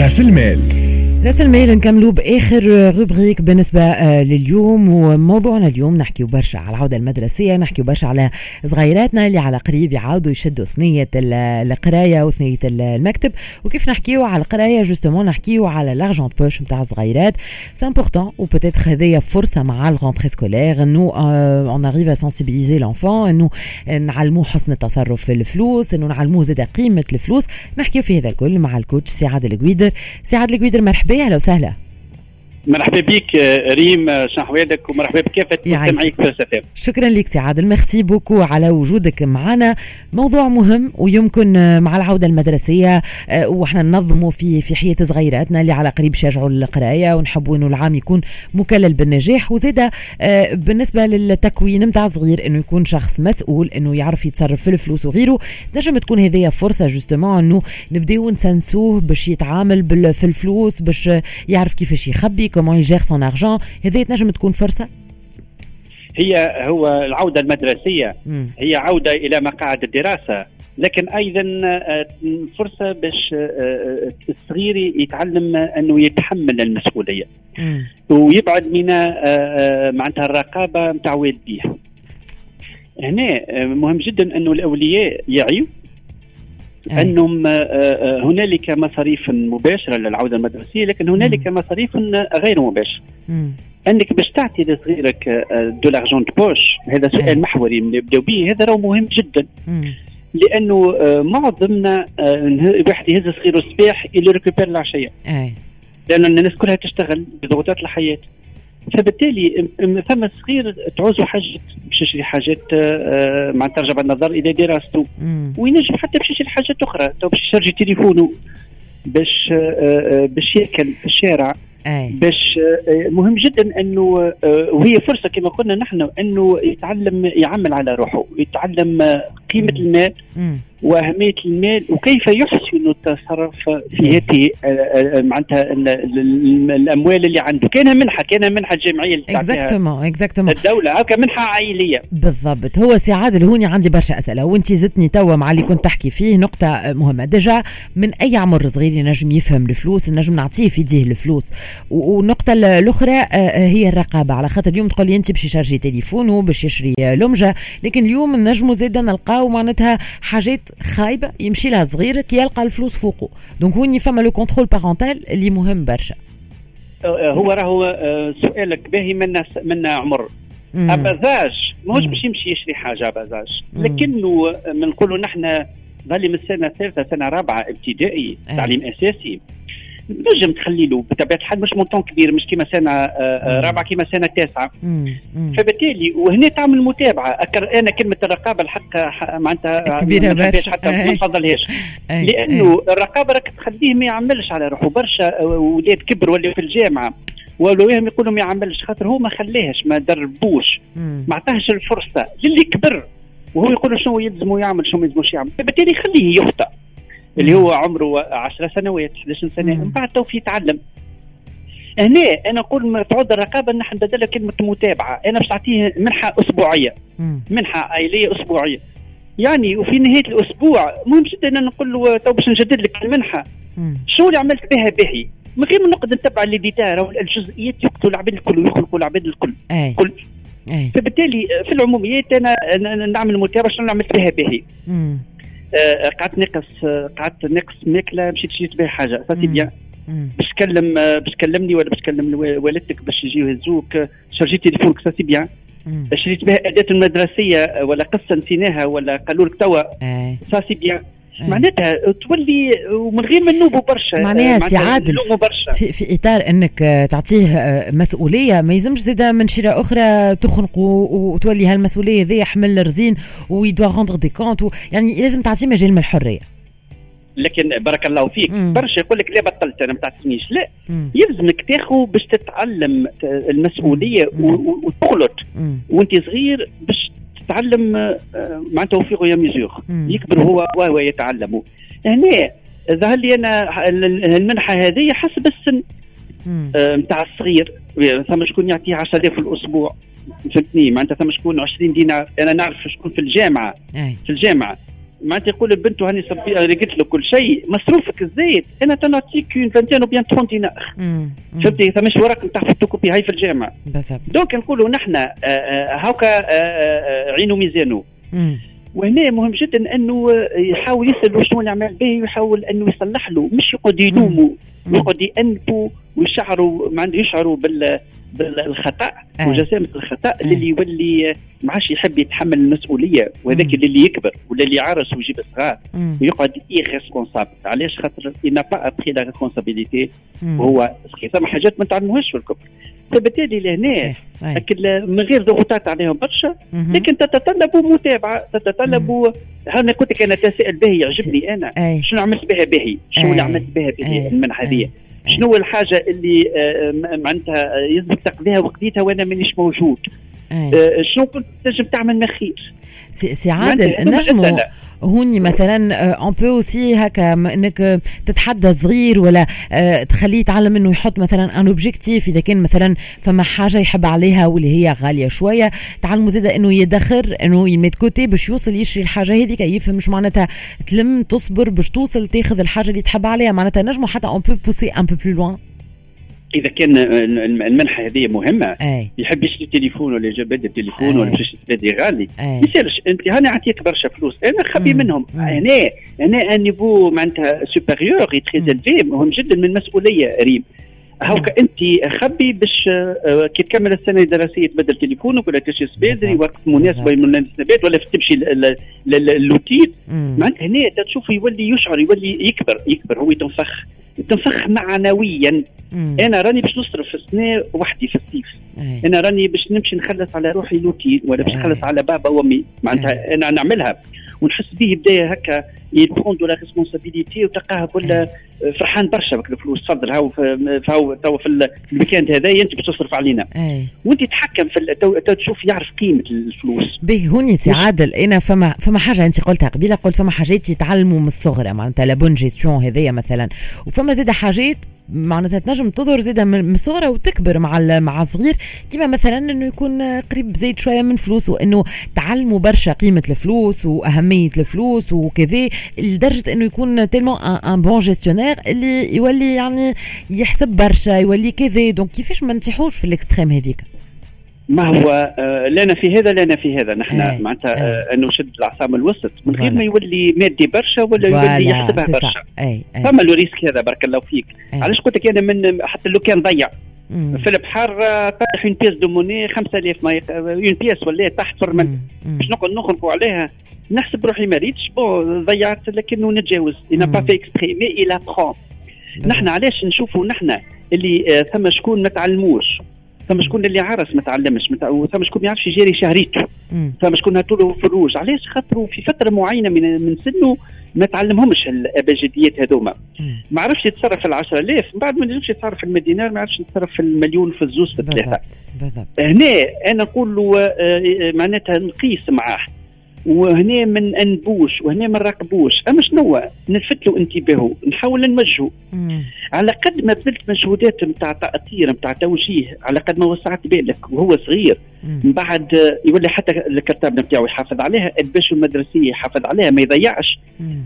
راس المال راس المال نكملوا بآخر rubrique بالنسبة آه، لليوم. وموضوعنا اليوم نحكيو برشا على العودة المدرسية نحكيو برشا على صغيراتنا اللي على قريب يعاودوا يشدوا ثنية القراية وثنية المكتب. وكيف نحكيو على القراية؟ justement نحكيو على l'argent de poche نتاع الصغيرات. c'est important و peut-être هذيا فرصة مع la rentrée scolaire انه on arrive à sensibiliser l'enfant انه نعلموه حسن التصرف في الفلوس. انه نعلموه زاد قيمة الفلوس. نحكيو في هذا الكل مع ال coach سعاد القويدر. سعاد القويدر مرحبا. مرحبا أهلا وسهلا. مرحبا بك ريم شنحوالك ومرحبا بكافة مستمعيك فلسفة شكرا لك سي عادل. merci beaucoup على وجودك معنا. موضوع مهم ويمكن مع العودة المدرسية آه، وإحنا ننظموا في في حياة صغيراتنا اللي على قريب شجعوا القراية ونحبوا إنه العام يكون مكلل بالنجاح. وزيدا آه، بالنسبة للتكوين نتاع صغير إنه يكون شخص مسؤول إنه يعرف يتصرف في الفلوس وغيره نجم تكون هذه فرصة justement إنه نبداو نسنسوه باش يتعامل في الفلوس باش يعرف كيفاش يخبي comment يجير son argent هذه تنجم تكون فرصه هي هو العودة المدرسية. هي عودة إلى مقاعد الدراسة. لكن أيضا آه، فرصة باش آه، الصغير يتعلم أنه يتحمل المسؤولية. ويبعد من آه، معناتها الرقابة نتاع والديه. هنا مهم جدا أنه الأولياء يعيوا أنهم آه، آه، هنالك مصاريف مباشرة للعودة المدرسية لكن هنالك. مصاريف غير مباشرة. أنك باش تعطي لصغيرك de l'argent de poche هذا سؤال محوري نبداو به هذا راه مهم جدا. مم. لأنه آه، معظمنا واحد يهز صغيره الصباح اللي récupère العشيه لأن الناس كلها تشتغل بضغوطات الحياة. فبالتالي ثم صغير تعوز حاجات باش يشري حاجات آه، مع ترجع النظر إلى دراسته وينجم حتى باش حاجات أخرى. تو باش يشرجي تليفونه باش آه، آه، باش ياكل في الشارع أي. باش مهم جدا إنه وهي فرصة كما قلنا نحن إنه يتعلم يعمل على روحه يتعلم قيمة المال. وأهمية المال وكيف يحسن التصرف في هذه آه، آه، معناتها الأموال اللي عنده. كان منحة كان منحة جمعيه exactement exactement الدولة أو منحة عائلية. بالضبط. هو سي عادل هوني عندي برشا أسئلة. وانت زدتني توا مع اللي كنت تحكي فيه نقطة مهمة. déjà من أي عمر صغير ينجم يفهم الفلوس نجم نعطيه في يديه الفلوس. والنقطة الأخرى آه، هي الرقابة. على خاطر اليوم تقول لي انت باش يchargi تليفونه باش يشري لمجة لكن اليوم نجموا زيد نلقاو معناتها حاجات خايبة يمشي لها صغير كي يلقى الفلوس فوقه. donc هوني فما le contrôle parental اللي مهم برشا. أه، هو راهو أه، سؤالك باهي من من عمر. à bas âge ماهوش باش يمشي يشري حاجة à bas âge. لكنه بنقولوا نحن ظلي من السنة الثالثة سنة رابعة ابتدائي تعليم أساسي. نجم تخلي له بطبيعة الحال مش montant كبير مش كيما سنة آه، آه، رابعة كيما سنة تاسعة. فبالتالي وهنا تعمل متابعة. أنا كلمة الرقابة الحق معناتها كبيرة برشا. حتى ما نفضلهاش لأنه الرقابة راك تخليه ما يعملش على روحه. برشا ولاد كبر ولا في الجامعة ولو يقولوا ما يعملش خاطر هو ما خلاهش ما دربوش. ما عطاهش الفرصة. للي كبر وهو يقول شنو يلزمه يعمل شنو ما يلزموش يعمل. فبالتالي خليه يخطأ اللي هو عمره 10 سنوات 11 سنة من بعد تو يتعلم هنا أنا نقول تعود الرقابة نحن بدل كلمة متابعة. أنا باش نعطيه منحة أسبوعية. منحة عائلية أسبوعية. يعني وفي نهاية الأسبوع مهم جدا أنا نقول له تو باش نجدد لك المنحة. شو اللي عملت بها باهي؟ من غير ما نقعد نتبع les détails أو الجزئيات يقتلوا العباد الكل ويخلقوا العباد الكل. أي. كل. أي. فبالتالي في العموميات أنا نعمل متابعة شنو عملت بها باهي. قعدت نقص قعدت نقص ماكلة مشيت شريت بها حاجة. c'est bien. باش تكلم آه، باش تكلمني ولا باش تكلم والدتك باش يجيو يهزوك chargé تليفونك c'est bien. شريت بها أداة المدرسية ولا قصة نسيناها ولا قالوا لك توا. c'est bien. معناتها تولي ومن غير ما نوبوا برشا معناها سي عادل في, في إطار إنك تعطيه آه، مسؤولية ما يلزمش زيد من شراء أخرى تخنق وتولي هالمسؤولية ذي يحمل رزين و doit rendre des comptes يعني لازم تعطيه مجال من الحرية. لكن بارك الله فيك برشا يقول لك لا بطلت أنا ما تعطينيش. لا يلزمك تاخذ باش تتعلم المسؤولية وتغلط. وأنت صغير باش تتعلم آه، معناتها وفي يا ميزور يكبر هو وهو يتعلم. هنا ظهر لي أنا المنحة هذه حسب السن. نتاع آه الصغير. ثم شكون يعطيه 10000 في الأسبوع. فهمتني معناتها ثم شكون 20 دينار. أنا نعرف شكون في الجامعة. أي. في الجامعة. معناتها يقول البنت هاني صبي لقيت له كل شيء. مصروفك الزايد أنا تنعطيك اون فانتين وبيان 30 دينار فهمتي؟ ثماش ورق نتاع فوتوكوبي هاي في الجامعة بالضبط. دونك نقولوا نحن آه، آه، هاكا آه، عينو ميزانو. وهنا مهم جدا إنه يحاول يسأل شنو يعمل به ويحاول إنه يصلح له. مش يقعد يلومه يقعد يأنبوا ويشعروا ما عنده يشعروا بال بالخطأ آه. وجسامه الخطأ آه. اللي يولي ما عادش يحب يتحمل المسؤولية وهذاك اللي يكبر ولا اللي يعرس ويجيب صغار ويقعد اي ريسبونسابل علاش؟ خاطر إنا با ابخي لا ريسبونسابيليتي وهو ثم حاجات ما تعلموهاش في الكبر فبالتالي لهنا من غير ضغوطات عليهم برشا. لكن تتطلب متابعة تتطلب أنا قلت لك أنا تساؤل به يعجبني أنا. شنو عملت بها باهي شنو اللي عملت بها باهي المنحه هذه؟ شنو الحاجة اللي آه، معناتها يلزم تقضيها وقضيتها وأنا مانيش موجود؟ آه، شنو كنت تنجم تعمل ما خير؟ سي عادل نجموا هوني مثلا on peut aussi هكا إنك تتحدى صغير ولا آه، تخليه يتعلم إنه يحط مثلا un objectif إذا كان مثلا فما حاجة يحب عليها واللي هي غالية شوية تعلموا زيد إنه يدخر إنه يميت à côté باش يوصل يشري الحاجة هذيك يفهم مش معناتها تلم تصبر باش توصل تاخذ الحاجة اللي تحب عليها. معناتها نجموا حتى on peut pousser un peu plus loin إذا كان المنحة هذه مهمة أي. يحب يشتري تليفون ولا يجيب التليفون ولا باش يشتري غالي. ما يسالش انت هاني اعطيك برشا فلوس. أنا خبي منهم. هنا هنا un niveau معناتها supérieur très élevé مهم جدا من مسؤولية ريم. هاكا أنت خبي باش آه، كي تكمل السنة الدراسيه تبدل تليفونك ولا تشري سبيدري وقت مناسب من المناسبات ولا تمشي للوتيل معناتها هنا تشوف يولي يشعر يولي يكبر يكبر هو يتنفخ. تنفخ معنويا. مم. أنا راني باش نصرف في السنة وحدي في الصيف. أي. أنا راني باش نمشي نخلص على روحي l'hôtel ولا باش نخلص على بابا وأمي. معناتها أنا نعملها. ونحس به بداية هكا يبون de la responsabilité وتلقاها كل فرحان برشا بك الفلوس. تفضل هاو فهو تو في ال week-end هذا انت باش تصرف علينا. وانت تتحكم في تو تشوف يعرف قيمة الفلوس. به هوني سي عادل إنا فما فما حاجة أنت قلتها قبيلة قلت فما حاجات يتعلموا من الصغر معناتها la bonne gestion هذيا مثلا. وفما زيد حاجات معناتها تنجم تظهر زيدا من صغرها وتكبر مع مع الصغير كيما مثلا إنه يكون قريب زيد شوية من فلوس وإنه تعلموا برشا قيمة الفلوس وأهمية الفلوس وكذا لدرجة إنه يكون tellement un bon gestionnaire اللي يولي يعني يحسب برشا يولي كذا. donc كيفاش ما نتيحوش في ال extrême هذيك؟ ما هو آه لنا في هذا لنا في هذا. نحن إيه معناتها آه انه شد العصام الوسط من غير ما يولي مادي برشا ولا يولي يحسبها برشا. إيه فما le risque هذا بارك الله فيك. علاش قلت لك أنا من حتى لو كان ضيع. في البحر طايح اون بيس دو موني 5000 ما اون بيس ولا تحت فرمنت باش نقعد نخنقوا عليها نحسب روحي ما ريتش. بون ضيعت لكنه نتجاوز. أنا با في اكسبري مي إلى برون نحن علاش نشوفوا نحن اللي آه ثم شكون ما تعلموش؟ ثم شكون اللي عرس ما تعلمش ثم شكون ما يعرفش يجاري شهريته. ثم شكون هاتوا فروج علاش؟ خاطروا في فترة معينة من من سنه ما تعلمهمش الابجديات هذوما. ما عرفش يتصرف في ال 10000 من بعد ما نجمش يتصرف في المدينار ما عرفش يتصرف في المليون في الزوز في الثلاثة. بالضبط. هنا أنا نقول له آه، آه، معناتها نقيس معاه. وهنا من أنبوش وهنا ما نراقبوش أما شنو نلفت له انتباهه نحاول نوجهه على قد ما بذلت مجهودات نتاع تاثير نتاع توجيه على قد ما وسعت بالك وهو صغير. من بعد يولي حتى الكرتاب نتاعو يحافظ عليها الباش المدرسية يحافظ عليها ما يضيعش.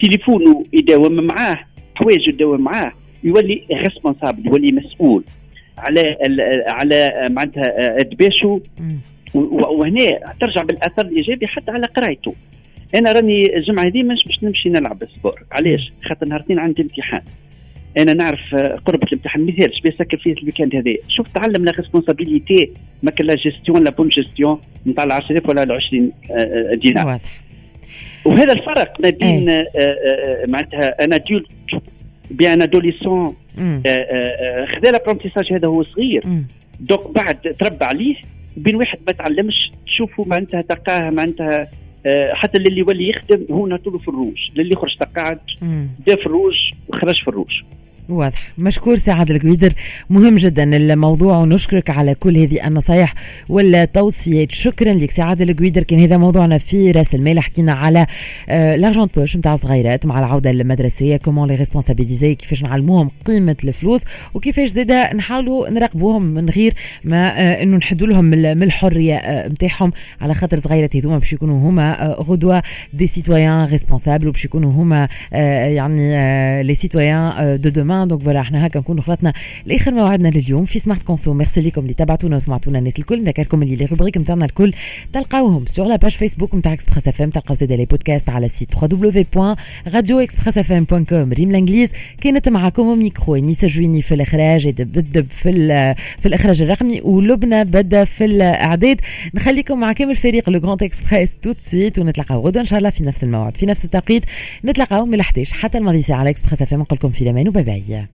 تليفونه يداوم معاه حوايجه يداوم معاه يولي responsable يولي مسؤول. على على معناتها ادباشو وهنا ترجع بالأثر الإيجابي حتى على قرايته. أنا راني الجمعة هذه مش باش نمشي نلعب sport علاش؟ خاطر نهار اثنين عندي امتحان. أنا نعرف قربة الامتحان. مثال باش سكر فيه ال week-end هذا. شوف تعلم la responsabilité ما كان la gestion la bonne gestion نتاع ال 10000 ولا ال 20 آه، آه، دينار. واضح. وهذا الفرق ما بين آه، معناتها ان ادولت بان ادوليسون خذا لابرونتيساج هذا هو صغير. دوك بعد تربى عليه بين واحد ما تعلمش تشوفوا معناتها تلقاه معناتها آه، حتى اللي يولي يخدم هو نعطوا في الروج اللي يخرج تقاعد دا في الروج وخرج في الروج. واضح. مشكور سعاد القويدر مهم جدا الموضوع ونشكرك على كل هذه النصايح والتوصيات. شكرا لك سعاد القويدر كان هذا موضوعنا في راس المال. حكينا على l'argent de poche نتاع الصغيرات مع العودة المدرسيه comment les responsabiliser كيفاش نعلموهم قيمة الفلوس؟ وكيفاش زاده نحاولوا نراقبوهم من غير ما آه، إنه نحدوا لهم من الحرية نتاعهم آه، على خاطر صغيرات هذوما باش يكونوا هما آه، غدوة des citoyens responsables وباش يكونوا هما يعني les citoyens de demain donc voilà إحنا هكا نكونوا خلطنا لاخر موعدنا لليوم في سمارت كونسو ميرسي لكم اللي تابعتونا وسمعتونا الناس الكل نذكركم اللي لي روبريك نتاعنا الكل تلقاوهم سور لا باج فيسبوك نتاع اكسبريس اف ام تلقاو زاد لي بودكاست على السيت www.radioexpressfm.com ريم الانجليز كانت معكم ميكرو نيسا جويني في الاخراج بدب في في الاخراج الرقمي ولبنى بدا في الاعداد نخليكم مع كامل فريق لو جراند اكسبريس تو سويت ونتلاقاو غدوه ان شاء الله في نفس الموعد في نفس التوقيت نتلاقاو من 11 حتى الماضي ساعه على اكسبريس اف ام نقول لكم في الامان وباي باي gian